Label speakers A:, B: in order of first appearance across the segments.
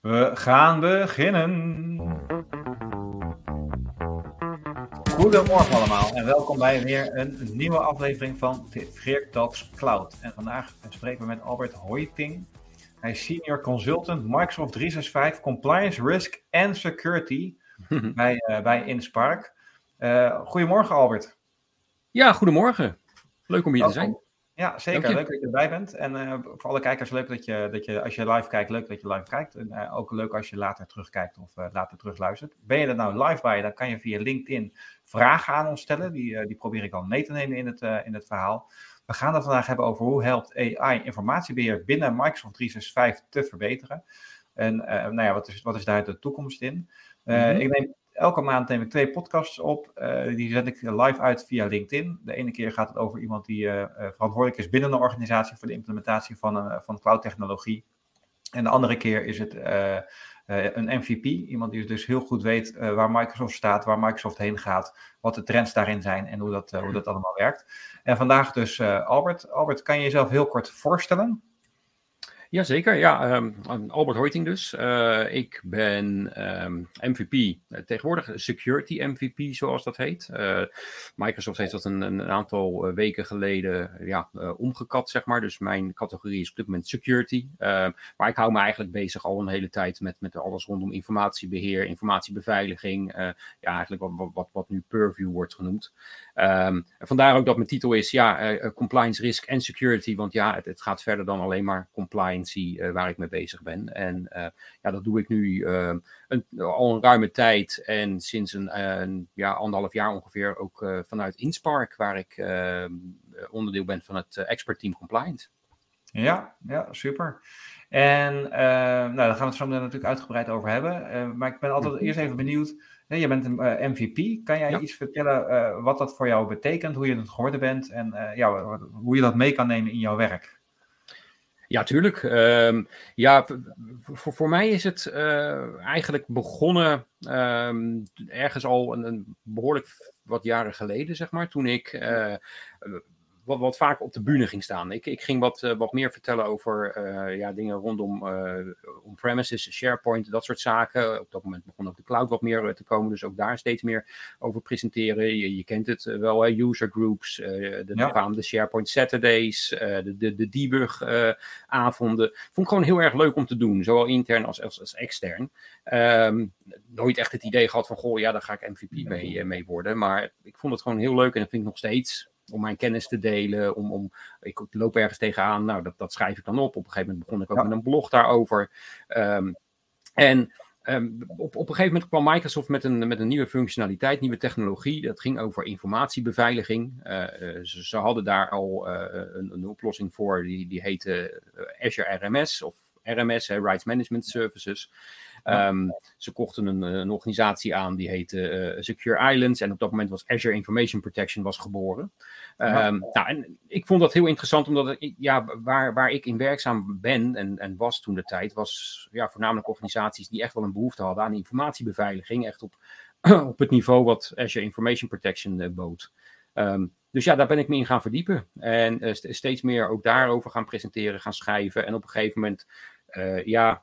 A: We gaan beginnen. Goedemorgen allemaal en welkom bij weer een nieuwe aflevering van Geert Talks Cloud. En vandaag spreken we met Albert Hoiting. Hij is Senior Consultant Microsoft 365 Compliance, Risk en Security bij, uh, bij Inspark. Uh, goedemorgen Albert.
B: Ja, goedemorgen. Leuk om hier te zijn.
A: Ja, zeker. Leuk dat je erbij bent. En uh, voor alle kijkers, leuk dat je, dat je als je live kijkt, leuk dat je live kijkt. En uh, ook leuk als je later terugkijkt of uh, later terugluistert. Ben je er nou live bij, dan kan je via LinkedIn vragen aan ons stellen. Die, die probeer ik dan mee te nemen in het, in het verhaal. We gaan het vandaag hebben over hoe helpt AI informatiebeheer binnen Microsoft 365 te verbeteren. En nou ja, wat is, wat is daar de toekomst in? Mm -hmm. Ik neem elke maand neem ik twee podcasts op. Uh, die zet ik live uit via LinkedIn. De ene keer gaat het over iemand die uh, verantwoordelijk is binnen een organisatie voor de implementatie van, uh, van cloud-technologie. En de andere keer is het een MVP. Iemand die dus heel goed weet waar Microsoft staat, waar Microsoft heen gaat, wat de trends daarin zijn en hoe dat, hoe dat allemaal werkt. En vandaag dus Albert. Albert, kan je jezelf heel kort voorstellen?
B: Jazeker, ja. Um, Albert Hoiting dus. Uh, ik ben um, ehm, MVP, uh, tegenwoordig Security MVP zoals dat heet. Uh, Microsoft heeft dat een, een aantal weken geleden ja, omgekat, zeg maar. Dus mijn categorie is op dit moment Security. Ehm, maar ik hou me eigenlijk bezig al een hele tijd met, met alles rondom informatiebeheer, informatiebeveiliging. ja, eigenlijk wat, wat, wat nu Purview wordt genoemd. Vandaar ook dat mijn titel is ja, Compliance, Risk en Security. Want ja, het, het gaat verder dan alleen maar compliance uh, waar ik mee bezig ben. En uh, ja, dat doe ik nu een, al een ruime tijd en sinds een, een ja, anderhalf jaar ongeveer ook vanuit Inspark, waar ik ehm, onderdeel ben van het expert team compliance.
A: Ja, ja, super. En nou, daar gaan we het zo natuurlijk uitgebreid over hebben. maar ik ben altijd mhm. eerst even benieuwd. Je bent een MVP. Kan jij ja. iets vertellen wat dat voor jou betekent, hoe je het geworden bent en ja, hoe je dat mee kan nemen in jouw werk?
B: Ja, tuurlijk. Um, ja, voor, voor mij is het uh, eigenlijk begonnen um, ergens al een, een, behoorlijk wat jaren geleden, zeg maar. Toen ik uh, wat, wat vaker op de bühne ging staan. Ik, ik ging wat, uh, wat meer vertellen over uh, ja, dingen rondom uh, on-premises, SharePoint, dat soort zaken. Op dat moment begon ook de cloud wat meer te komen, dus ook daar steeds meer over presenteren. Je, je kent het wel, hè? user groups, de, ja. de SharePoint Saturdays, de, de, de debug-avonden. Vond ik gewoon heel erg leuk om te doen, zowel intern als, als, als extern. Um, nooit echt het idee gehad van, goh, ja, daar ga ik MVP mee, mee worden. Maar ik vond het gewoon heel leuk en dat vind ik nog steeds om mijn kennis te delen. Om, om, ik loop ergens tegenaan, nou, dat, dat schrijf ik dan op. Op een gegeven moment begon ik ook met een blog daarover. Um, en um, op, op een gegeven moment kwam Microsoft met een, met een nieuwe functionaliteit, nieuwe technologie. Dat ging over informatiebeveiliging. Uh, ze, ze, hadden daar al uh, een, een, oplossing voor, die, die heette Azure RMS of RMS, Rights Management Services. Um, ze kochten een, een, organisatie aan die heette uh, Secure Islands. En op dat moment was Azure Information Protection was geboren. Um, ja. nou, en ik vond dat heel interessant, omdat ik, ja, waar, waar ik in werkzaam ben en, en was toen de tijd, was ja, voornamelijk organisaties die echt wel een behoefte hadden aan informatiebeveiliging. Echt op, op het niveau wat Azure Information Protection uh, bood. Um, dus ja, daar ben ik me in gaan verdiepen. En uh, steeds meer ook daarover gaan presenteren, gaan schrijven. En op een gegeven moment uh, ja,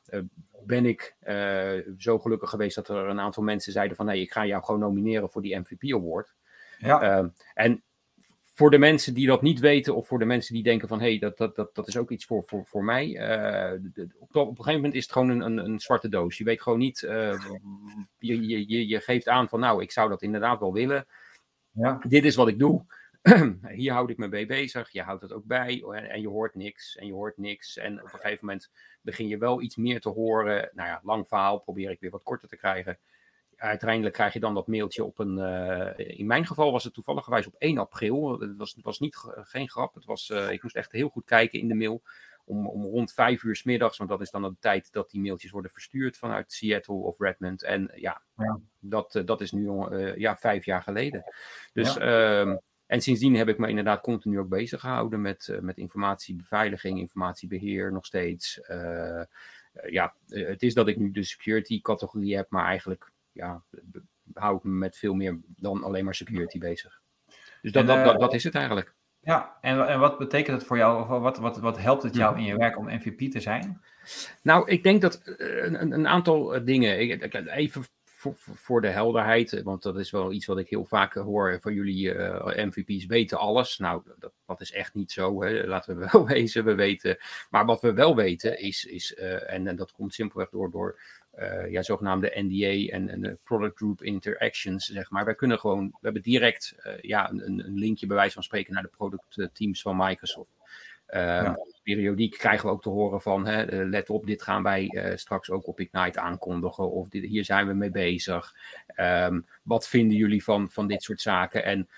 B: ben ik uh, zo gelukkig geweest dat er een aantal mensen zeiden van... nee, ik ga jou gewoon nomineren voor die MVP Award. Ja. Ehm, en voor de mensen die dat niet weten of voor de mensen die denken van... hé, hey, dat, dat, dat, dat is ook iets voor, voor, voor mij. De, op, op, een gegeven moment is het gewoon een, een, een zwarte doos. Je weet gewoon niet... je, je, je geeft aan van nou, ik zou dat inderdaad wel willen. Ja. Dit is wat ik doe. hier houd ik me mee bezig. Je houdt het ook bij en je hoort niks en je hoort niks. En op een gegeven moment begin je wel iets meer te horen. Nou ja, lang verhaal, probeer ik weer wat korter te krijgen. Uiteindelijk krijg je dan dat mailtje op een. Uh, in mijn geval was het toevallig op 1 april. Het was, was niet, geen grap. Het was, uh, ik moest echt heel goed kijken in de mail. Om, om rond vijf uur s middags, want dat is dan de tijd dat die mailtjes worden verstuurd vanuit Seattle of Redmond. En ja, ja. Dat, uh, dat is nu ja, vijf jaar geleden. Dus ja. Ehm, en sindsdien heb ik me inderdaad continu ook bezig gehouden met, uh, met informatiebeveiliging, informatiebeheer nog steeds. Uh, ja, het is dat ik nu de security categorie heb, maar eigenlijk ja, hou ik me met veel meer dan alleen maar security bezig. Dus dat, en, dat, dat, dat, is het eigenlijk.
A: Ja, en, en wat betekent het voor jou, of wat, wat, wat helpt het jou mhm. in je werk om MVP te zijn?
B: Nou, ik denk dat een, een aantal dingen, even voor, de helderheid, want dat is wel iets wat ik heel vaak hoor van jullie MVP's weten alles. Nou, dat, dat is echt niet zo, hè. laten we wel wezen. We weten, maar wat we wel weten is, is en, en, dat komt simpelweg door, door ja, zogenaamde NDA en, en Product Group Interactions, zeg maar. Wij kunnen gewoon, we hebben direct ja, een, een linkje bij wijze van spreken naar de productteams van Microsoft. Uh, Periodiek krijgen we ook te horen van, hè, eh, let op, dit gaan wij uh, straks ook op Ignite aankondigen. Of dit, hier zijn we mee bezig. Um, wat vinden jullie van, van dit soort zaken? En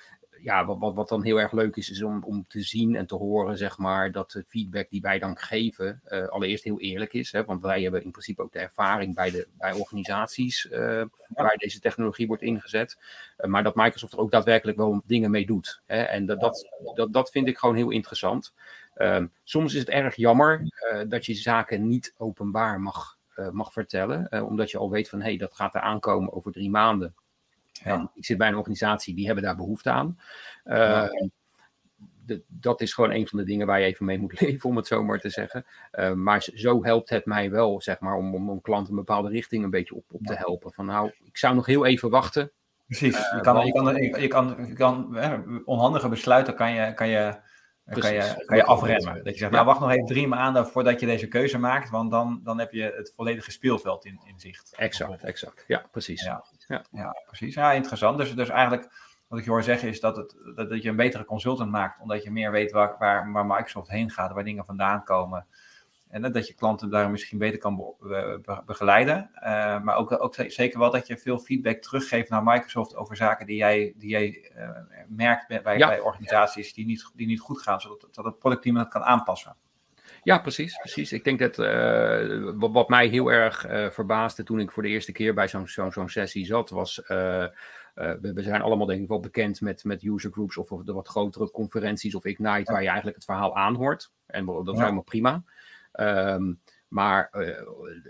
B: ja, wat, wat, wat dan heel erg leuk is, is om, om te zien en te horen, zeg maar, dat de feedback die wij dan geven, uh, allereerst heel eerlijk is. Hè, want wij hebben in principe ook de ervaring bij, de, bij organisaties uh, waar deze technologie wordt ingezet. Uh, maar dat Microsoft er ook daadwerkelijk wel dingen mee doet. Hè, en dat, dat, dat, dat vind ik gewoon heel interessant. Um, soms is het erg jammer uh, dat je zaken niet openbaar mag, uh, mag vertellen, uh, omdat je al weet van hé, hey, dat gaat er aankomen over drie maanden. Ja. En ik zit bij een organisatie die hebben daar behoefte aan. Ja. De, dat is gewoon een van de dingen waar je even mee moet leven, om het zo maar te zeggen. maar zo helpt het mij wel, zeg maar, om, om, om klanten een bepaalde richting een beetje op, op te helpen. Van nou, ik zou nog heel even wachten.
A: Precies, je kan, je kan, je kan, je kan, onhandige besluiten kan je, kan je dan kan je, kan je afremmen. Dat je zegt, nou wacht nog even drie maanden voordat je deze keuze maakt, want dan, dan heb je het volledige speelveld in, in zicht.
B: Exact, exact. Ja, precies.
A: Ja, ja. ja precies. Ja, interessant. Dus, dus eigenlijk, wat ik je hoor zeggen is dat, het, dat, dat je een betere consultant maakt, omdat je meer weet waar, waar, waar Microsoft heen gaat, waar dingen vandaan komen. En dat je klanten daar misschien beter kan begeleiden. Uh, maar ook, ook zeker wel dat je veel feedback teruggeeft naar Microsoft over zaken die jij, die jij uh, merkt bij, bij, organisaties die niet, die niet goed gaan, zodat dat het productteam dat kan aanpassen.
B: Ja, precies, precies. Ik denk dat uh, wat, wat, mij heel erg verbaasde toen ik voor de eerste keer bij zo'n zo'n zo'n sessie zat, was. We, we, zijn allemaal denk ik wel bekend met, met user groups of, of de wat grotere conferenties of Ignite, waar je eigenlijk het verhaal aanhoort. En dat is helemaal prima. Um, maar uh,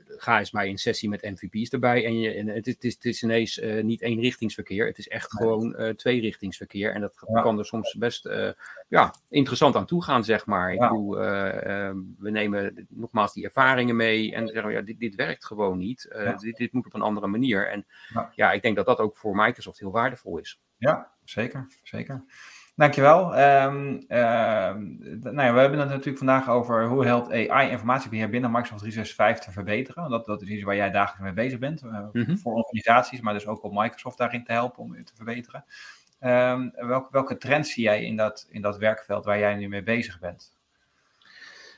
B: ga eens bij een sessie met MVP's erbij. En, je, en het, is, het is ineens uh, niet eenrichtingsverkeer. Het is echt gewoon uh, tweerichtingsverkeer. En dat ja. kan er soms best ja, interessant aan toe gaan, zeg maar. Ik ja. bedoel, ehm, we nemen nogmaals die ervaringen mee. En zeggen ja, dit, dit werkt gewoon niet. Ja. Dit, dit, moet op een andere manier. En ja. ik denk dat dat ook voor Microsoft heel waardevol is.
A: Ja, zeker. zeker. Dankjewel. Um, uh, nou ja, we hebben het natuurlijk vandaag over hoe helpt AI informatiebeheer binnen Microsoft 365 te verbeteren. Dat, dat is iets waar jij dagelijks mee bezig bent. Uh, mm -hmm. Voor organisaties, maar dus ook om Microsoft daarin te helpen om te verbeteren. Um, welke, welke trends zie jij in dat, in dat werkveld waar jij nu mee bezig bent?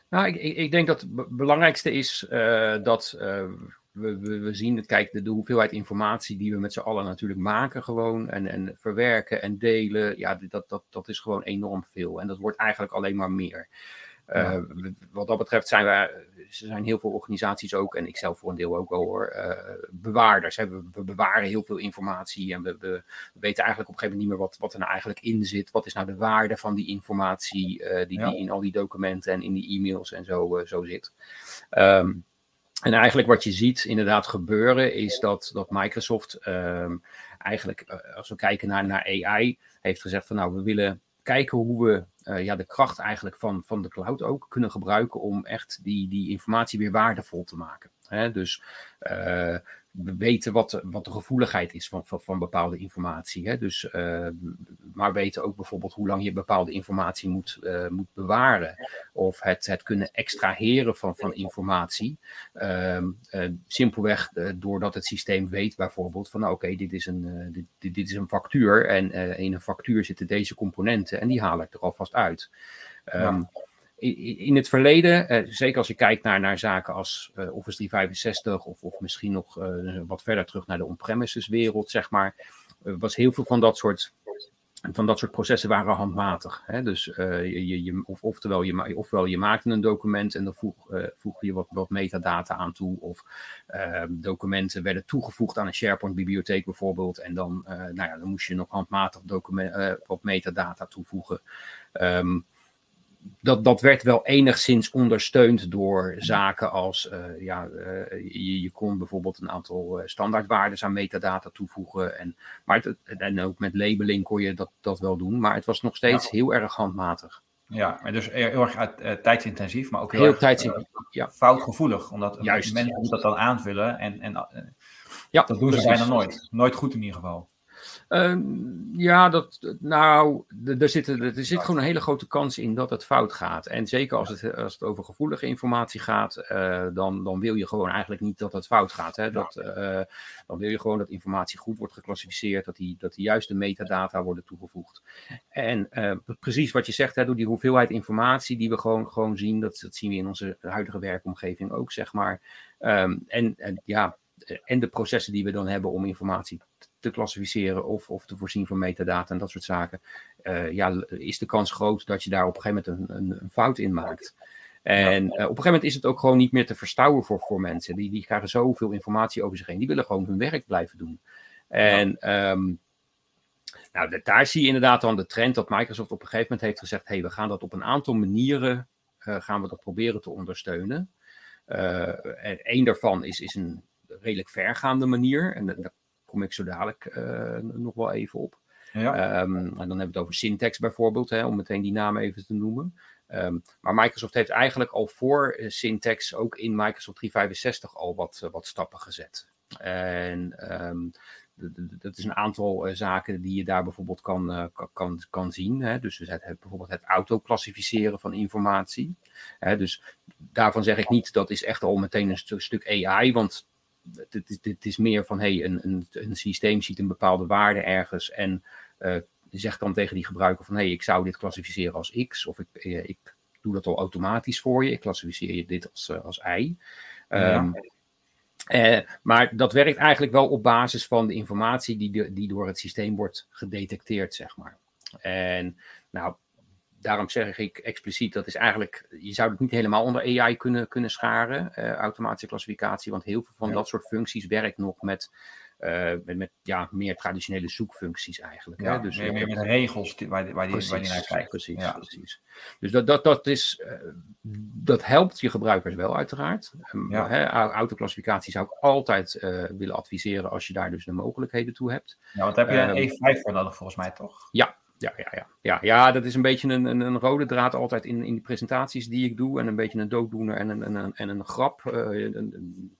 B: Nou, ik, ik denk dat het belangrijkste is uh, dat we, we, we, zien het, kijk, de, de, hoeveelheid informatie die we met z'n allen natuurlijk maken gewoon en, en verwerken en delen, ja, dat, dat, dat is gewoon enorm veel. En dat wordt eigenlijk alleen maar meer. Ja. Uh, wat dat betreft zijn er zijn heel veel organisaties ook, en ik zelf voor een deel ook wel hoor, uh, bewaarders. Hè. We, we, bewaren heel veel informatie en we, we, weten eigenlijk op een gegeven moment niet meer wat, wat er nou eigenlijk in zit. Wat is nou de waarde van die informatie uh, die, ja. die, in al die documenten en in die e-mails en zo, zo zit. Um, en eigenlijk wat je ziet inderdaad gebeuren is dat, dat Microsoft um, eigenlijk, uh, als we kijken naar, naar AI, heeft gezegd van nou, we willen kijken hoe we uh, ja, de kracht eigenlijk van, van de cloud ook kunnen gebruiken om echt die, die informatie weer waardevol te maken. Hè? Dus uh, we weten wat, wat de gevoeligheid is van, van, van bepaalde informatie. Hè? Dus, uh, maar weten ook bijvoorbeeld hoe lang je bepaalde informatie moet, uh, moet bewaren. Of het, het kunnen extraheren van, van informatie. Uh, simpelweg doordat het systeem weet bijvoorbeeld van nou, oké, dit, is een, dit, dit, is een factuur. En in een factuur zitten deze componenten en die haal ik er alvast uit. Ja. In het verleden, eh, zeker als je kijkt naar, naar zaken als uh, Office 365 of, of misschien nog uh, wat verder terug naar de on-premises wereld, zeg maar, was heel veel van dat soort, van dat soort processen waren handmatig. Hè? Dus je, je, of, oftewel, je, ofwel je maakte een document en dan voeg, voeg je wat, wat metadata aan toe, of ehm, documenten werden toegevoegd aan een SharePoint-bibliotheek bijvoorbeeld, en dan, nou ja, dan moest je nog handmatig document, wat metadata toevoegen. Um, dat, dat werd wel enigszins ondersteund door zaken als, ja, je, je, kon bijvoorbeeld een aantal standaardwaarden aan metadata toevoegen. En, maar het, en ook met labeling kon je dat, dat wel doen, maar het was nog steeds heel erg handmatig.
A: Ja, maar dus heel erg uh, tijdsintensief, maar ook
B: heel, heel erg tijdsintensief,
A: ja. foutgevoelig. Omdat Juist. mensen dat dan aanvullen en, en
B: ja,
A: dat doen ze bijna nooit. Nooit goed in ieder geval.
B: Ehm, ja, dat, nou, er zit, er zit gewoon een hele grote kans in dat het fout gaat. En zeker als het, als het over gevoelige informatie gaat, uh, dan, dan wil je gewoon eigenlijk niet dat het fout gaat. Hè? Dat, uh, dan wil je gewoon dat informatie goed wordt geclassificeerd, dat die, dat die juiste metadata worden toegevoegd. En uh, precies wat je zegt, hè, door die hoeveelheid informatie die we gewoon, gewoon zien, dat, dat zien we in onze huidige werkomgeving ook, zeg maar. Um, en, en ja, en de processen die we dan hebben om informatie te klassificeren of, of te voorzien van metadata en dat soort zaken, uh, ja, is de kans groot dat je daar op een gegeven moment een, een, een fout in maakt. En uh, op een gegeven moment is het ook gewoon niet meer te verstouwen voor, voor mensen. Die, die krijgen zoveel informatie over zich heen. Die willen gewoon hun werk blijven doen. En ja. um, nou, daar zie je inderdaad dan de trend dat Microsoft op een gegeven moment heeft gezegd: hey, we gaan dat op een aantal manieren uh, gaan we dat proberen te ondersteunen. en een daarvan is, is een redelijk vergaande manier. En daar kom ik zo dadelijk uh, nog wel even op. Ja. Um, en dan hebben we het over Syntax bijvoorbeeld, hè, om meteen die naam even te noemen. Um, maar Microsoft heeft eigenlijk al voor uh, Syntax ook in Microsoft 365 al wat, uh, wat stappen gezet. En um, dat is een aantal uh, zaken die je daar bijvoorbeeld kan, kan, kan zien. Hè? Dus het, het, bijvoorbeeld het autoclassificeren van informatie. Hè? Dus daarvan zeg ik niet dat is echt al meteen een st stuk AI, want dit, dit is meer van hey, een, een, een systeem ziet een bepaalde waarde ergens en uh, zegt dan tegen die gebruiker van hey, ik zou dit klassificeren als X of ik, uh, ik doe dat al automatisch voor je. Ik klassificeer je dit als, uh, als Y. Um, ja. maar dat werkt eigenlijk wel op basis van de informatie die, de, die door het systeem wordt gedetecteerd, zeg maar. En nou, daarom zeg ik expliciet, dat is eigenlijk, je zou het niet helemaal onder AI kunnen, kunnen scharen, uh, automatische klassificatie, want heel veel van ja. dat soort functies werkt nog met, uh, met, met, ja, meer traditionele zoekfuncties eigenlijk.
A: Ja,
B: hè? Dus,
A: meer, meer met regels die, waar, waar, die, precies, waar die naar kijkt.
B: Precies, ja. precies. Dus dat, dat, dat, is, uh, dat helpt je gebruikers wel uiteraard. Um, ja. hè, autoclassificatie zou ik altijd willen adviseren als je daar dus de mogelijkheden toe hebt.
A: Ja, want heb je een um, E5 voor nodig volgens mij toch?
B: Ja, ja, ja, ja. ja, ja dat is een beetje een, een, een, rode draad altijd in, in de presentaties die ik doe. En een beetje een dooddoener en een, een, en een grap. Uh, een,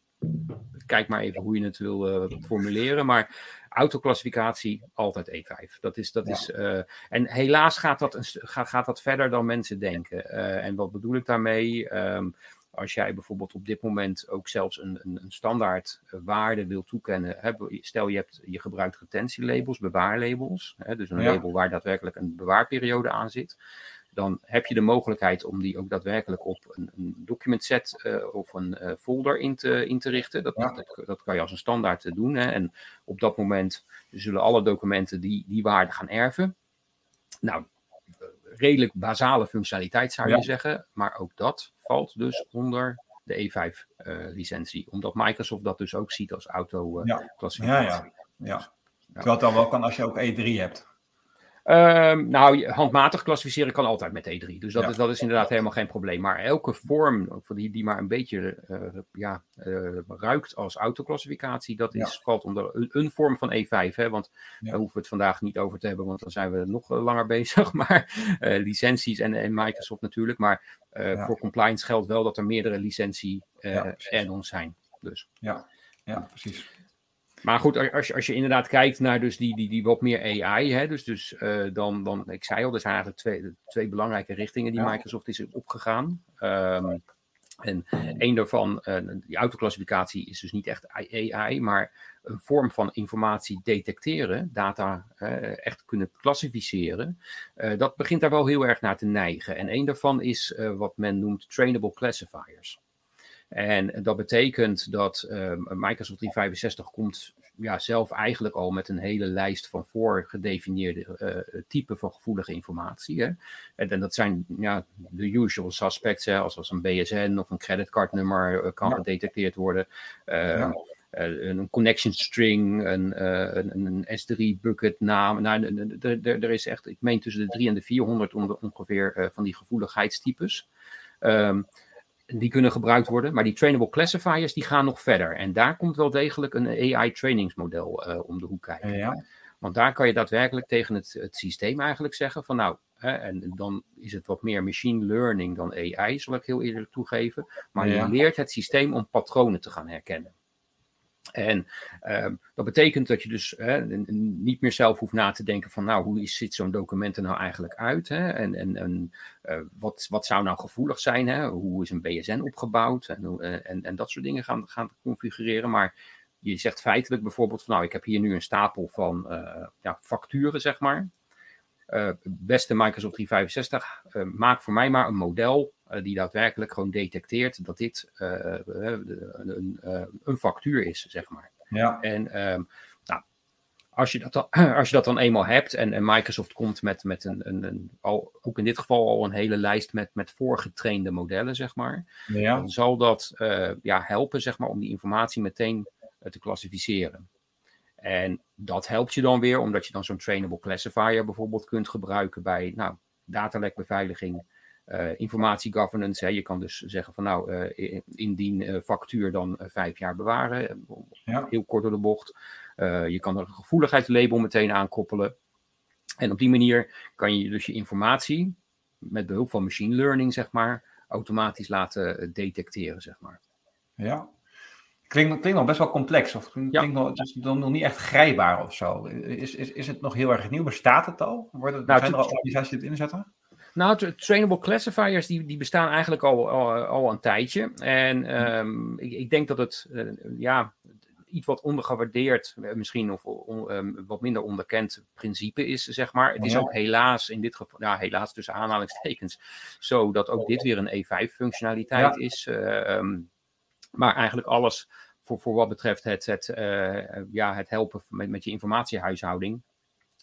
B: kijk maar even hoe je het wil uh, formuleren. Maar autoclassificatie, altijd E5. Dat is, dat ja. is, uh, en helaas gaat dat, een, gaat, gaat dat verder dan mensen denken. en wat bedoel ik daarmee? Um, als jij bijvoorbeeld op dit moment ook zelfs een, een, een standaard waarde wil toekennen. Hè, stel je, hebt, je gebruikt retentielabels, bewaarlabels. Hè, dus een ja. label waar daadwerkelijk een bewaarperiode aan zit. Dan heb je de mogelijkheid om die ook daadwerkelijk op een, een document set uh, of een uh, folder in te, in te richten. Dat, ja. dat, dat, kan je als een standaard doen. Hè, en op dat moment zullen alle documenten die, die waarde gaan erven. Nou, redelijk basale functionaliteit zou je ja. zeggen. Maar ook dat valt dus onder de E5-licentie. Uh, omdat Microsoft dat dus ook ziet als auto-classificatie.
A: Uh, ja. Ja, ja, ja. Terwijl het dan wel kan als je ook E3 hebt.
B: Um, nou, handmatig klassificeren kan altijd met E3. Dus dat, ja. is, dat is inderdaad helemaal geen probleem. Maar elke vorm die, die maar een beetje uh, ja, uh, ruikt als autoclassificatie, dat is, ja. valt onder een, een, vorm van E5. Hè? Want daar hoeven we het vandaag niet over te hebben, want dan zijn we nog langer bezig. Maar uh, licenties en, en, Microsoft natuurlijk. Maar voor compliance geldt wel dat er meerdere licentie add-ons zijn. Dus.
A: Ja. ja, precies.
B: Maar goed, als je, als je inderdaad kijkt naar dus die, die, die wat meer AI, hè, dus, dus uh, dan, dan, ik zei al, er zijn eigenlijk twee, twee belangrijke richtingen die ja. Microsoft is opgegaan. Um, en een daarvan, uh, die autoclassificatie, is dus niet echt AI, maar een vorm van informatie detecteren, data uh, echt kunnen klassificeren. Uh, dat begint daar wel heel erg naar te neigen. En een daarvan is wat men noemt trainable classifiers. En dat betekent dat uh, Microsoft 365 komt ja, zelf eigenlijk al met een hele lijst van voorgedefinieerde uh, typen van gevoelige informatie. Hè. En, en, dat zijn ja, de usual suspects, hè, als, als een BSN of een creditcardnummer uh, kan ja. gedetecteerd worden. Ja. een connection string, een, een, een S3 bucket naam. Nou, er is echt, ik meen tussen de 3 en de 400 ongeveer van die gevoeligheidstypes. Um, die kunnen gebruikt worden. Maar die trainable classifiers die gaan nog verder. En daar komt wel degelijk een AI trainingsmodel uh, om de hoek kijken. Ja. Want daar kan je daadwerkelijk tegen het, het systeem eigenlijk zeggen van nou, hè, en dan is het wat meer machine learning dan AI, zal ik heel eerlijk toegeven. Maar je leert het systeem om patronen te gaan herkennen. En uh, dat betekent dat je dus niet meer zelf hoeft na te denken van, nou, hoe ziet zo'n document er nou eigenlijk uit? Hè? En, en, en uh, wat, wat zou nou gevoelig zijn? Hè? Hoe is een BSN opgebouwd? En, uh, en, en dat soort dingen gaan, gaan configureren. Maar je zegt feitelijk bijvoorbeeld van, nou, ik heb hier nu een stapel van uh, ja, facturen, zeg maar. beste Microsoft 365, maak voor mij maar een model die daadwerkelijk gewoon detecteert dat dit uh, een, een, factuur is, zeg maar. Ja. En um, nou, als, je dat dan, als je dat dan eenmaal hebt en, en Microsoft komt met, met een, een, een, al, ook in dit geval al een hele lijst met, met voorgetrainde modellen, zeg maar, ja. dan zal dat uh, ja, helpen, zeg maar, om die informatie meteen te klassificeren. En dat helpt je dan weer, omdat je dan zo'n trainable classifier bijvoorbeeld kunt gebruiken bij nou, datalekbeveiliging, uh, informatiegovernance. Hè. Je kan dus zeggen van nou, uh, indien uh, factuur dan vijf jaar bewaren. Ja. Heel kort door de bocht. je kan er een gevoeligheidslabel meteen aankoppelen. En op die manier kan je dus je informatie met behulp van machine learning, zeg maar, automatisch laten detecteren, zeg maar.
A: Ja, Klinkt, klinkt nog best wel complex, of klinkt, ja. nog, het is nog niet echt grijpbaar of zo. Is, is, is het nog heel erg nieuw? Bestaat het al? Worden, nou, zijn er al organisaties die het inzetten?
B: Nou, trainable classifiers die, die bestaan eigenlijk al, al, een tijdje. En um, ik, ik, denk dat het uh, ja, iets wat ondergewaardeerd, eh, misschien of um, wat minder onderkend principe is, zeg maar. Het is ook helaas in dit geval, ja, helaas tussen aanhalingstekens, zo dat ook dit weer een E5-functionaliteit ja. is. Uh, um, maar eigenlijk alles voor, voor wat betreft het, het, uh, ja, het helpen met, met je informatiehuishouding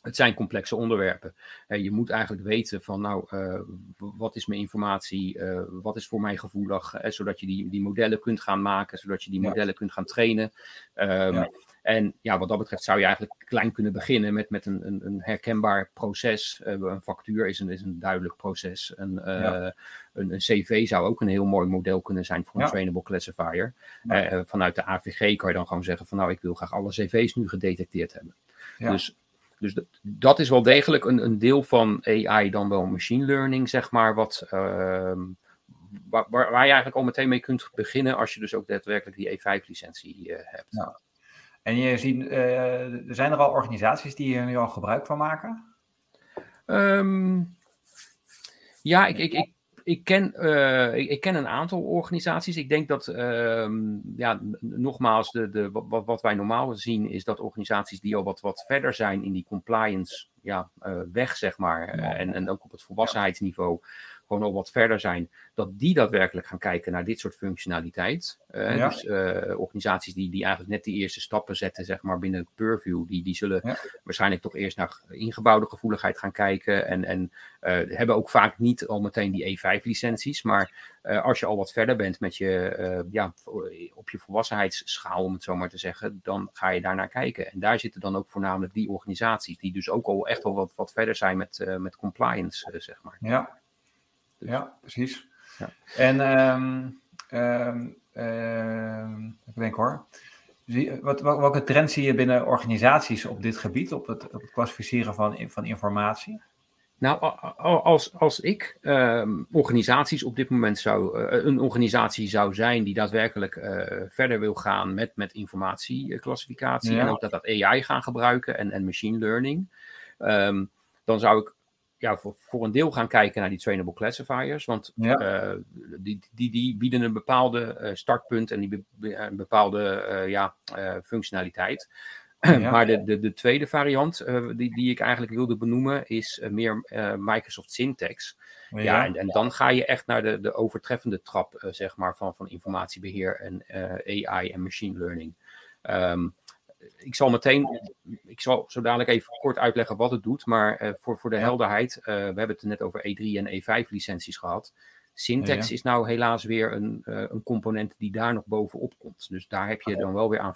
B: het zijn complexe onderwerpen. Uh, je moet eigenlijk weten van, nou, uh, wat is mijn informatie, uh, wat is voor mij gevoelig, zodat je die, die modellen kunt gaan maken, zodat je die modellen kunt gaan trainen. Um, ja. En ja, wat dat betreft zou je eigenlijk klein kunnen beginnen met, met een, een, een herkenbaar proces. een factuur is een, is een duidelijk proces. Een, ja. een, een, CV zou ook een heel mooi model kunnen zijn voor een trainable classifier. vanuit de AVG kan je dan gewoon zeggen van, nou, ik wil graag alle CV's nu gedetecteerd hebben. Dus dus dat, dat, is wel degelijk een, een, deel van AI, dan wel machine learning, zeg maar, wat, uh, waar, waar, je eigenlijk al meteen mee kunt beginnen als je dus ook daadwerkelijk die E5-licentie uh, hebt.
A: Ja. En je ziet, uh, zijn er al organisaties die hier nu al gebruik van maken?
B: Um, ja, ik, ik, ik ik, ken, uh, ik, ik, ken een aantal organisaties. Ik denk dat, uh, ja, nogmaals, de, de, wat, wat, wij normaal zien is dat organisaties die al wat, wat verder zijn in die compliance ja, uh, weg, zeg maar, en, en ook op het volwassenheidsniveau, gewoon al wat verder zijn, dat die daadwerkelijk gaan kijken naar dit soort functionaliteit. Uh, ja. Dus uh, organisaties die, die eigenlijk net die eerste stappen zetten, zeg maar, binnen Purview, die, die zullen ja. waarschijnlijk toch eerst naar ingebouwde gevoeligheid gaan kijken. En, en uh, hebben ook vaak niet al meteen die E5-licenties. Maar als je al wat verder bent met je, ja, op je volwassenheidsschaal, om het zo maar te zeggen, dan ga je daar naar kijken. En daar zitten dan ook voornamelijk die organisaties, die dus ook al echt wel wat, wat verder zijn met, met compliance, zeg maar.
A: Ja. Ja, precies. Ja. En um, um, um, ik denk hoor. Zie, wat, welke trends zie je binnen organisaties op dit gebied, op het, op het klassificeren van, van informatie?
B: Nou, als, als ik um, organisaties op dit moment zou, uh, een organisatie zou zijn die daadwerkelijk uh, verder wil gaan met, met informatieclassificatie ja. en ook dat dat AI gaan gebruiken en, en machine learning, um, dan zou ik ja, voor, voor een deel gaan kijken naar die trainable classifiers. Want ja. uh, die, die, die bieden een bepaalde uh, startpunt en die be, een bepaalde uh, ja, functionaliteit. Ja. maar de, de, de tweede variant die, die ik eigenlijk wilde benoemen is meer Microsoft Syntax. Ja, ja en, en, dan ga je echt naar de, de overtreffende trap zeg maar, van, van informatiebeheer en AI en machine learning. Um, ik zal meteen, ik zal zo dadelijk even kort uitleggen wat het doet, maar uh, voor, voor de helderheid, uh, we hebben het net over E3 en E5 licenties gehad. Syntax is nou helaas weer een, een component die daar nog bovenop komt. Dus daar heb je dan wel weer aan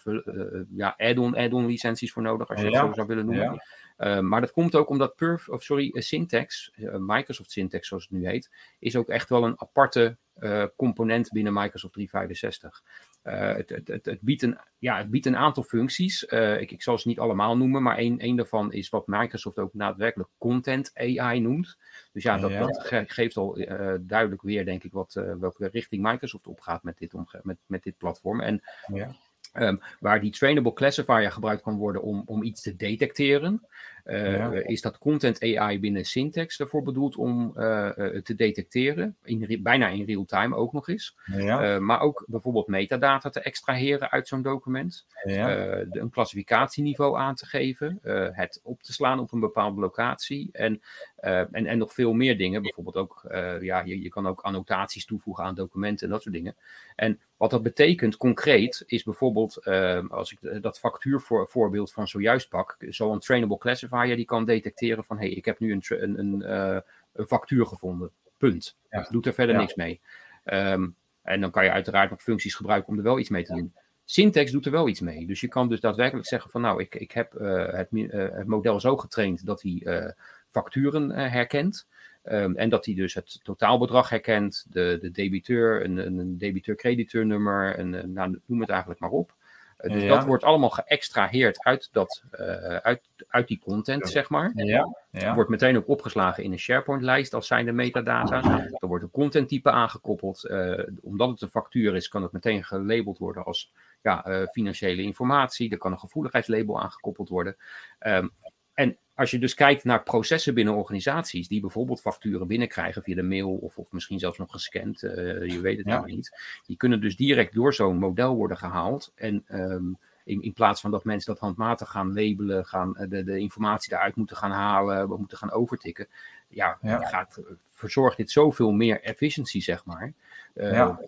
B: ja, add-on add-on licenties voor nodig, als je het zo zou willen noemen. Uh, maar dat komt ook omdat Perf, of sorry, Syntax, Microsoft Syntax zoals het nu heet, is ook echt wel een aparte uh, component binnen Microsoft 365. Uh, het, het, het, het, biedt een, ja, het biedt een aantal functies. Uh, ik, ik zal ze niet allemaal noemen, maar één, één daarvan is wat Microsoft ook daadwerkelijk Content AI noemt. Dus ja, dat, ja. dat geeft al uh, duidelijk weer, denk ik, wat, welke richting Microsoft opgaat met dit, met, met dit platform. En ja. Um, waar die trainable classifier gebruikt kan worden om, om iets te detecteren. Uh, ja. Is dat content AI binnen Syntax ervoor bedoeld om uh, te detecteren? In, bijna in real time ook nog eens. Ja. Uh, maar ook bijvoorbeeld metadata te extraheren uit zo'n document. Ja. De, een klassificatieniveau aan te geven. het op te slaan op een bepaalde locatie. En, en, en nog veel meer dingen. Bijvoorbeeld ook, ja, je, je kan ook annotaties toevoegen aan documenten en dat soort dingen. En wat dat betekent concreet is bijvoorbeeld, als ik dat factuurvoorbeeld van zojuist pak, zo'n trainable classifier die kan detecteren van hé, hey, ik heb nu een, een, een, uh, een factuur gevonden. Punt. Ja. Doet er verder ja. niks mee. Um, en dan kan je uiteraard nog functies gebruiken om er wel iets mee te doen. Syntax doet er wel iets mee. Dus je kan dus daadwerkelijk zeggen van nou, ik, ik heb uh, het, uh, het, model zo getraind dat hij facturen herkent. Um, en dat hij dus het totaalbedrag herkent, de, de debiteur, een, een debiteur-crediteur-nummer, en nou, noem het eigenlijk maar op. Dus ja. dat wordt allemaal geëxtraheerd uit, dat, uh, uit, uit die content, zeg maar.
A: Ja. Ja.
B: Wordt meteen ook opgeslagen in een SharePoint-lijst als zijnde metadata. Er wordt een contenttype aangekoppeld. Uh, omdat het een factuur is, kan het meteen gelabeld worden als ja, financiële informatie. Er kan een gevoeligheidslabel aangekoppeld worden. Um, en als je dus kijkt naar processen binnen organisaties die bijvoorbeeld facturen binnenkrijgen via de mail of, of misschien zelfs nog gescand, uh, je weet het ja. helemaal niet. Die kunnen dus direct door zo'n model worden gehaald. En um, in, in, plaats van dat mensen dat handmatig gaan labelen, gaan, de, de informatie eruit moeten gaan halen, we moeten gaan overtikken. Ja, ja. Gaat, verzorgt dit zoveel meer efficiëntie, zeg maar. Uh, ja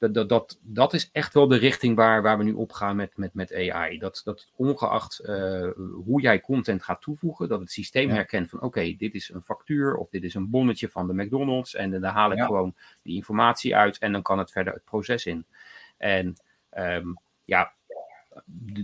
B: dat, dat, dat, dat is echt wel de richting waar, waar we nu op gaan met, met, met AI. Dat, dat ongeacht uh, hoe jij content gaat toevoegen, dat het systeem ja. herkent van oké, dit is een factuur of dit is een bonnetje van de McDonald's. En dan haal ik ja. gewoon die informatie uit en dan kan het verder het proces in. En um, ja,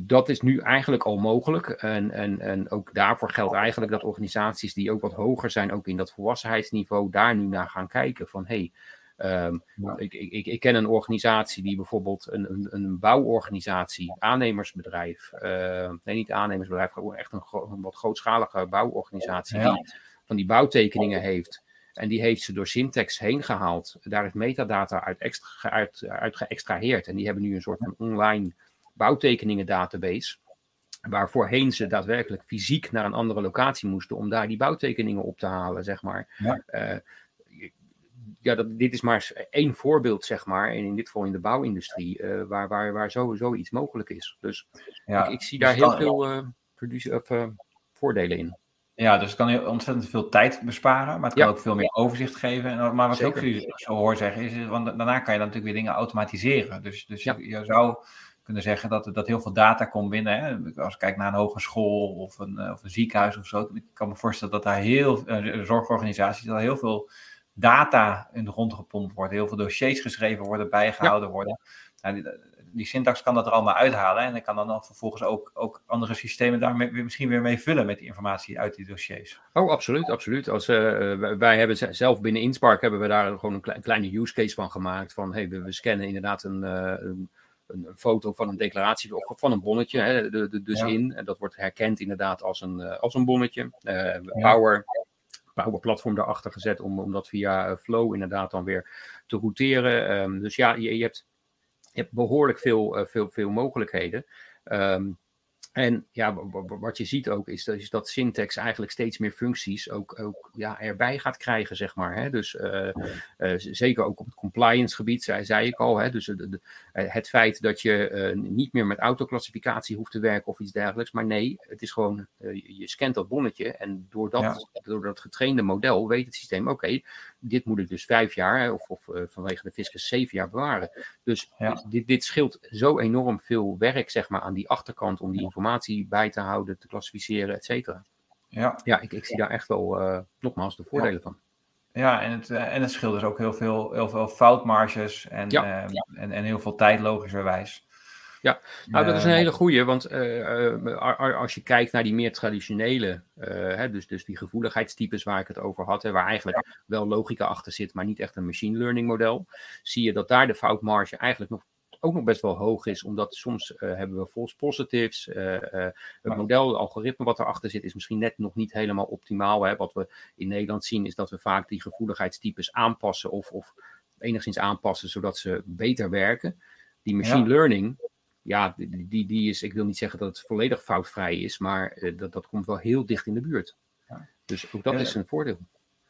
B: dat is nu eigenlijk al mogelijk. En, en, en ook daarvoor geldt eigenlijk dat organisaties die ook wat hoger zijn, ook in dat volwassenheidsniveau, daar nu naar gaan kijken van hé, hey, Um, ja. ik, ik, ik, ken een organisatie die bijvoorbeeld een, een, een bouworganisatie, aannemersbedrijf, uh, nee niet aannemersbedrijf, gewoon echt een, een wat grootschalige bouworganisatie, ja. die van die bouwtekeningen heeft. En die heeft ze door Syntax heen gehaald. Daar is metadata uit, extra, uit, uit geëxtraheerd. En die hebben nu een soort van online bouwtekeningen database. Waar voorheen ze daadwerkelijk fysiek naar een andere locatie moesten om daar die bouwtekeningen op te halen, zeg maar. Ja. Uh, ja, dat, dit is maar één voorbeeld, zeg maar, en in dit geval in de bouwindustrie, uh, waar, waar, waar sowieso iets mogelijk is. Dus ja, ik, ik, zie daar dus heel veel uh, of, uh, voordelen in.
A: Ja, dus het kan heel ontzettend veel tijd besparen, maar het kan ja. ook veel meer overzicht geven. Maar wat Zeker. ik ook zo hoor zeggen, is, want daarna kan je dan natuurlijk weer dingen automatiseren. Dus, dus ja. je, je, zou kunnen zeggen dat, dat heel veel data komt binnen. Hè? Als ik kijk naar een hogeschool of een, of een ziekenhuis of zo, ik kan me voorstellen dat daar heel, zorgorganisaties, dat heel veel data in de grond gepompt wordt, heel veel dossiers geschreven worden, bijgehouden ja. worden. Nou, die, syntax kan dat er allemaal uithalen en dan kan dan vervolgens ook, ook andere systemen daar misschien weer mee vullen met die informatie uit die dossiers.
B: Oh, absoluut, absoluut. Als, uh, wij hebben zelf binnen Inspark hebben we daar gewoon een, klein, kleine use case van gemaakt. Van hey, we, we scannen inderdaad een, uh, een, een, foto van een declaratie of van een bonnetje, hè, de, de, dus ja. in. En dat wordt herkend inderdaad als een, als een bonnetje. Power Power Platform daarachter gezet om, om dat via eh, Flow inderdaad dan weer te routeren. Um, dus ja, je, je, hebt, je hebt behoorlijk veel, uh, veel, veel mogelijkheden. Um, en ja, wat je ziet ook is, is, dat syntax eigenlijk steeds meer functies ook, ook ja, erbij gaat krijgen, zeg maar. Hè? Dus uh, uh, zeker ook op het compliance gebied, zei, zei ik al. Hè? Dus de, de, het feit dat je uh, niet meer met autoclassificatie hoeft te werken of iets dergelijks. Maar nee, het is gewoon, je scant dat bonnetje en door dat, ja. door dat getrainde model weet het systeem, oké, dit moet ik dus vijf jaar of, of vanwege de fiscus zeven jaar bewaren. Dus ja. dit, dit scheelt zo enorm veel werk, zeg maar, aan die achterkant om die informatie informatie bij te houden, te klassificeren, et cetera. Ja, ja ik, ik zie daar echt wel, uh, nogmaals, de voordelen van.
A: Ja, en het, en het scheelt dus ook heel veel, heel veel foutmarges en, ja. en, en heel veel tijd logischerwijs.
B: Ja, nou dat is een hele goeie, want uh, als je kijkt naar die meer traditionele, uh, hè, dus, dus die gevoeligheidstypes waar ik het over had, hè, waar eigenlijk wel logica achter zit, maar niet echt een machine learning model, zie je dat daar de foutmarge eigenlijk nog ook nog best wel hoog is, omdat soms hebben we false positives. het model, het algoritme wat erachter zit, is misschien net nog niet helemaal optimaal. Hè. Wat we in Nederland zien, is dat we vaak die gevoeligheidstypes aanpassen of, of enigszins aanpassen, zodat ze beter werken. Die machine learning, ja, die, die is, ik wil niet zeggen dat het volledig foutvrij is, maar eh, dat, dat komt wel heel dicht in de buurt. Ja. Dus ook dat is een voordeel.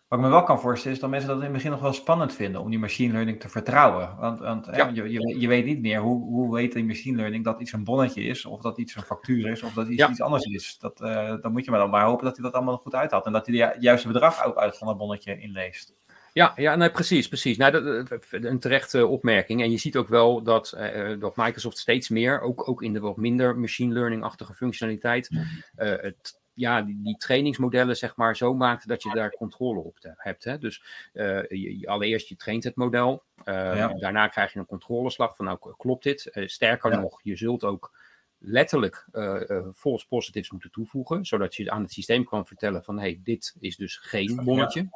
A: Wat ik me wel kan voorstellen is dat mensen dat in het begin nog wel spannend vinden om die machine learning te vertrouwen. Want, want ja. je, je, je, weet niet meer hoe, hoe weet die machine learning dat iets een bonnetje is, of dat iets een factuur is, of dat iets, iets anders is. Dat, uh, dan moet je maar dan maar hopen dat hij dat allemaal goed uithaalt en dat hij het juiste bedrag ook uit van dat bonnetje inleest.
B: Ja, ja nee, precies, precies. Nou, dat, een terechte opmerking. En je ziet ook wel dat, uh, dat Microsoft steeds meer, ook, ook in de wat minder machine learning-achtige functionaliteit, uh, het, ja, die, die, trainingsmodellen zeg maar zo maakt dat je daar controle op te, hebt. Hè? Dus uh, je, allereerst je traint het model, ja. daarna krijg je een controleslag van nou klopt dit. sterker ja. nog, je zult ook letterlijk uh, false positives moeten toevoegen, zodat je aan het systeem kan vertellen van hey, dit is dus geen bonnetje.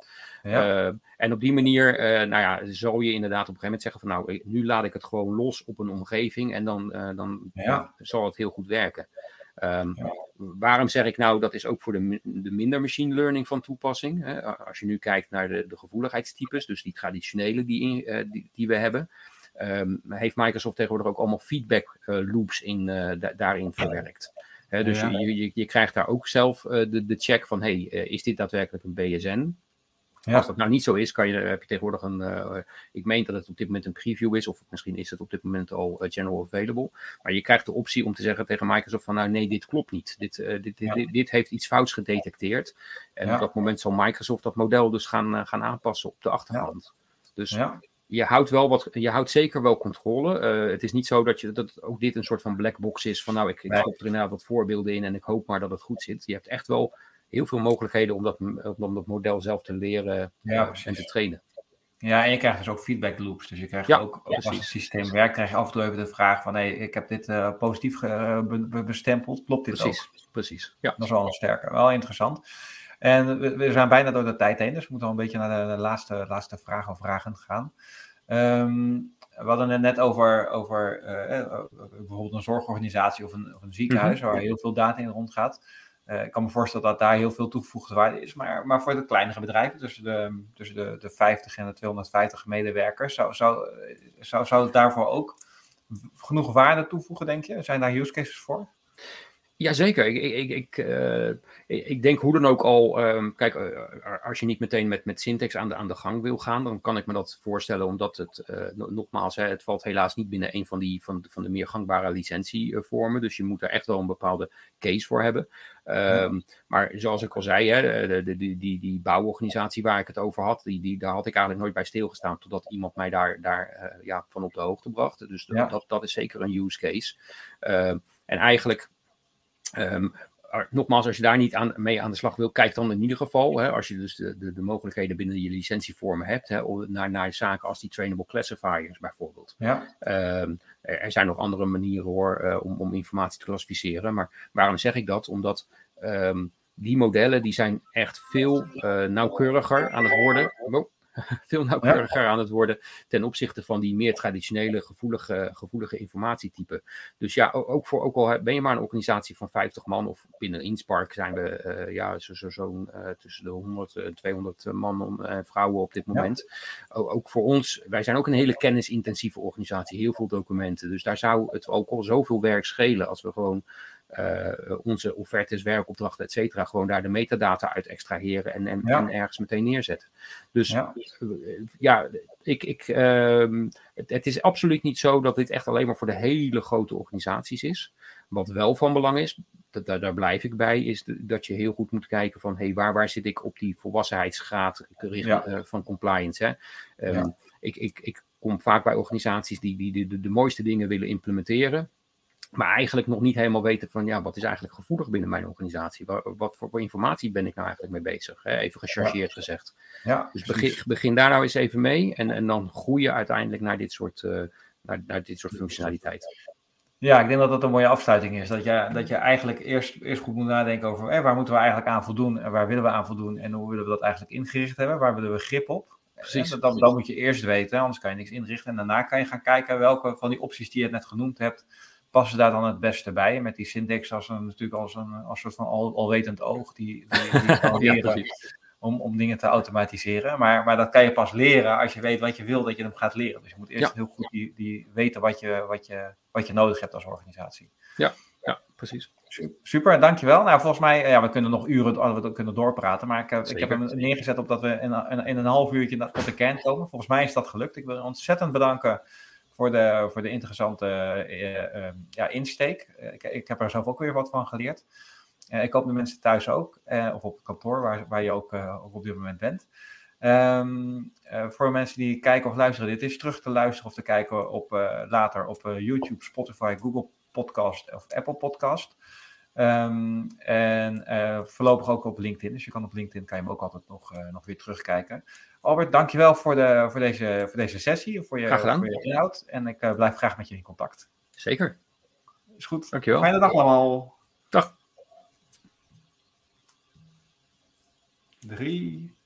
B: Ja. Uh, en op die manier, nou ja, zal je inderdaad op een gegeven moment zeggen van nou, nu laat ik het gewoon los op een omgeving en dan, dan zal het heel goed werken. Um, waarom zeg ik nou, dat is ook voor de, de minder machine learning van toepassing. Hè? Als je nu kijkt naar de, de gevoeligheidstypes, dus die traditionele die, die, die we hebben, um, heeft Microsoft tegenwoordig ook allemaal feedback uh, loops in, uh, daarin verwerkt. dus je, je, je, krijgt daar ook zelf de, de check van, hey, is dit daadwerkelijk een BSN? Ja. Als dat nou niet zo is, kan je, heb je tegenwoordig een. Uh, ik meen dat het op dit moment een preview is, of misschien is het op dit moment al uh, general available. Maar je krijgt de optie om te zeggen tegen Microsoft: van nou nee, dit klopt niet. Dit, uh, dit, ja. dit, dit, heeft iets fouts gedetecteerd. En ja. op dat moment zal Microsoft dat model dus gaan, gaan aanpassen op de achtergrond. Dus je houdt wel wat, je houdt zeker wel controle. Uh, het is niet zo dat, je, dat ook dit een soort van black box is van nou, ik, ik stop er inderdaad wat voorbeelden in en ik hoop maar dat het goed zit. Je hebt echt wel heel veel mogelijkheden om dat, om dat model zelf te leren ja, en te trainen.
A: Ja, en je krijgt dus ook feedback loops. Dus je krijgt ja, ook, ook als het systeem werkt, krijg je af en toe even de vraag van hey, ik heb dit uh, positief be bestempeld. Klopt dit
B: precies,
A: ook?
B: Precies, ja.
A: Dat is wel een sterke, wel interessant. En we, we, zijn bijna door de tijd heen, dus we moeten al een beetje naar de, de laatste, laatste vraag of vragen gaan. Um, we hadden het net over, over uh, bijvoorbeeld een zorgorganisatie of een, of een ziekenhuis, mm -hmm. waar heel veel data in rondgaat. Uh, ik kan me voorstellen dat daar heel veel toegevoegde waarde is. Maar, maar voor de kleinere bedrijven, tussen de, tussen de, de 50 en de 250 medewerkers, zou, zou, zou, zou het daarvoor ook genoeg waarde toevoegen, denk je? Zijn daar use cases voor?
B: Jazeker. Ik, ik, ik, uh, ik denk hoe dan ook al. Um, kijk, uh, als je niet meteen met, met Syntax aan de, aan de gang wil gaan, dan kan ik me dat voorstellen, omdat het, uh, nogmaals, hè, het valt helaas niet binnen een van, die, van, van de meer gangbare licentievormen. Dus je moet er echt wel een bepaalde case voor hebben. Um, maar zoals ik al zei, hè, de, de, die, die, die bouworganisatie waar ik het over had, die, die, daar had ik eigenlijk nooit bij stilgestaan, totdat iemand mij daar, daar ja, van op de hoogte bracht. Dus ja. dat, dat is zeker een use case. Ehm, en eigenlijk Um, nogmaals, als je daar niet aan, mee aan de slag wil, kijk dan in ieder geval, hè, als je dus de, de, de, mogelijkheden binnen je licentievormen hebt, hè, naar, naar zaken als die trainable classifiers bijvoorbeeld. Ja. Um, er, er, zijn nog andere manieren hoor, uh, om, om informatie te klassificeren, maar waarom zeg ik dat? Omdat um, die modellen die zijn echt veel uh, nauwkeuriger aan het worden. Oh, veel nauwkeuriger aan het worden ten opzichte van die meer traditionele gevoelige, gevoelige informatietypen. Dus ja, ook, voor, ook al ben je maar een organisatie van 50 man of binnen Inspark zijn we uh, ja, zo'n zo, zo, uh, tussen de 100 en 200 man en vrouwen op dit moment. Ja. Ook, ook, voor ons, wij zijn ook een hele kennisintensieve organisatie, heel veel documenten. Dus daar zou het ook al zoveel werk schelen als we gewoon onze offertes, werkopdrachten, et cetera, gewoon daar de metadata uit extraheren en, en, ja. en ergens meteen neerzetten. Dus ja, ja ik, ik, uh, het, het, is absoluut niet zo dat dit echt alleen maar voor de hele grote organisaties is. Wat wel van belang is, dat, daar, daar blijf ik bij, is dat je heel goed moet kijken van hey, waar, waar zit ik op die volwassenheidsgraad ja. uh, van compliance. Hè? Um, ik, ik, ik kom vaak bij organisaties die, die de, de mooiste dingen willen implementeren. Maar eigenlijk nog niet helemaal weten van ja, wat is eigenlijk gevoelig binnen mijn organisatie? Wat, wat voor informatie ben ik nou eigenlijk mee bezig? Even gechargeerd gezegd. Ja, dus begin, begin, daar nou eens even mee en, en dan groeien uiteindelijk naar dit soort, uh, naar, naar dit soort functionaliteit.
A: Ja, ik denk dat dat een mooie afsluiting is. Dat je, dat je eigenlijk eerst, eerst goed moet nadenken over waar moeten we eigenlijk aan voldoen en waar willen we aan voldoen en hoe willen we dat eigenlijk ingericht hebben, waar willen we grip op. Precies. Dat, dat, moet je eerst weten, anders kan je niks inrichten. En daarna kan je gaan kijken welke van die opties die je net genoemd hebt, passen daar dan het beste bij. Met die syntax als een, natuurlijk als een als soort van al, alwetend oog die, die, om, om dingen te automatiseren. Maar, maar dat kan je pas leren als je weet wat je wil dat je hem gaat leren. Dus je moet eerst heel goed die, die weten wat je, wat, je, wat je nodig hebt als organisatie.
B: Ja, ja precies.
A: Super, dankjewel. Nou, volgens mij, ja, we kunnen nog uren we kunnen doorpraten, maar ik, ik heb hem neergezet op dat we in, in, in een half uurtje tot de kern komen. Volgens mij is dat gelukt. Ik wil je ontzettend bedanken voor de, voor de interessante uh, uh, ja, insteek. Ik, ik, heb er zelf ook weer wat van geleerd. Uh, ik hoop de mensen thuis ook, of op het kantoor waar, waar je ook, op dit moment bent. Um, voor mensen die kijken of luisteren, dit is terug te luisteren of te kijken op, later op YouTube, Spotify, Google Podcast of Apple Podcast. Um, en voorlopig ook op LinkedIn. Dus je kan op LinkedIn kan je hem ook altijd nog, nog weer terugkijken. Albert, dankjewel voor, de, voor, deze, voor deze sessie, voor je, voor je inhoud. En ik uh, blijf graag met je in contact.
B: Zeker.
A: Is goed.
B: Dankjewel.
A: Fijne dag allemaal.
B: Dag.
A: Drie.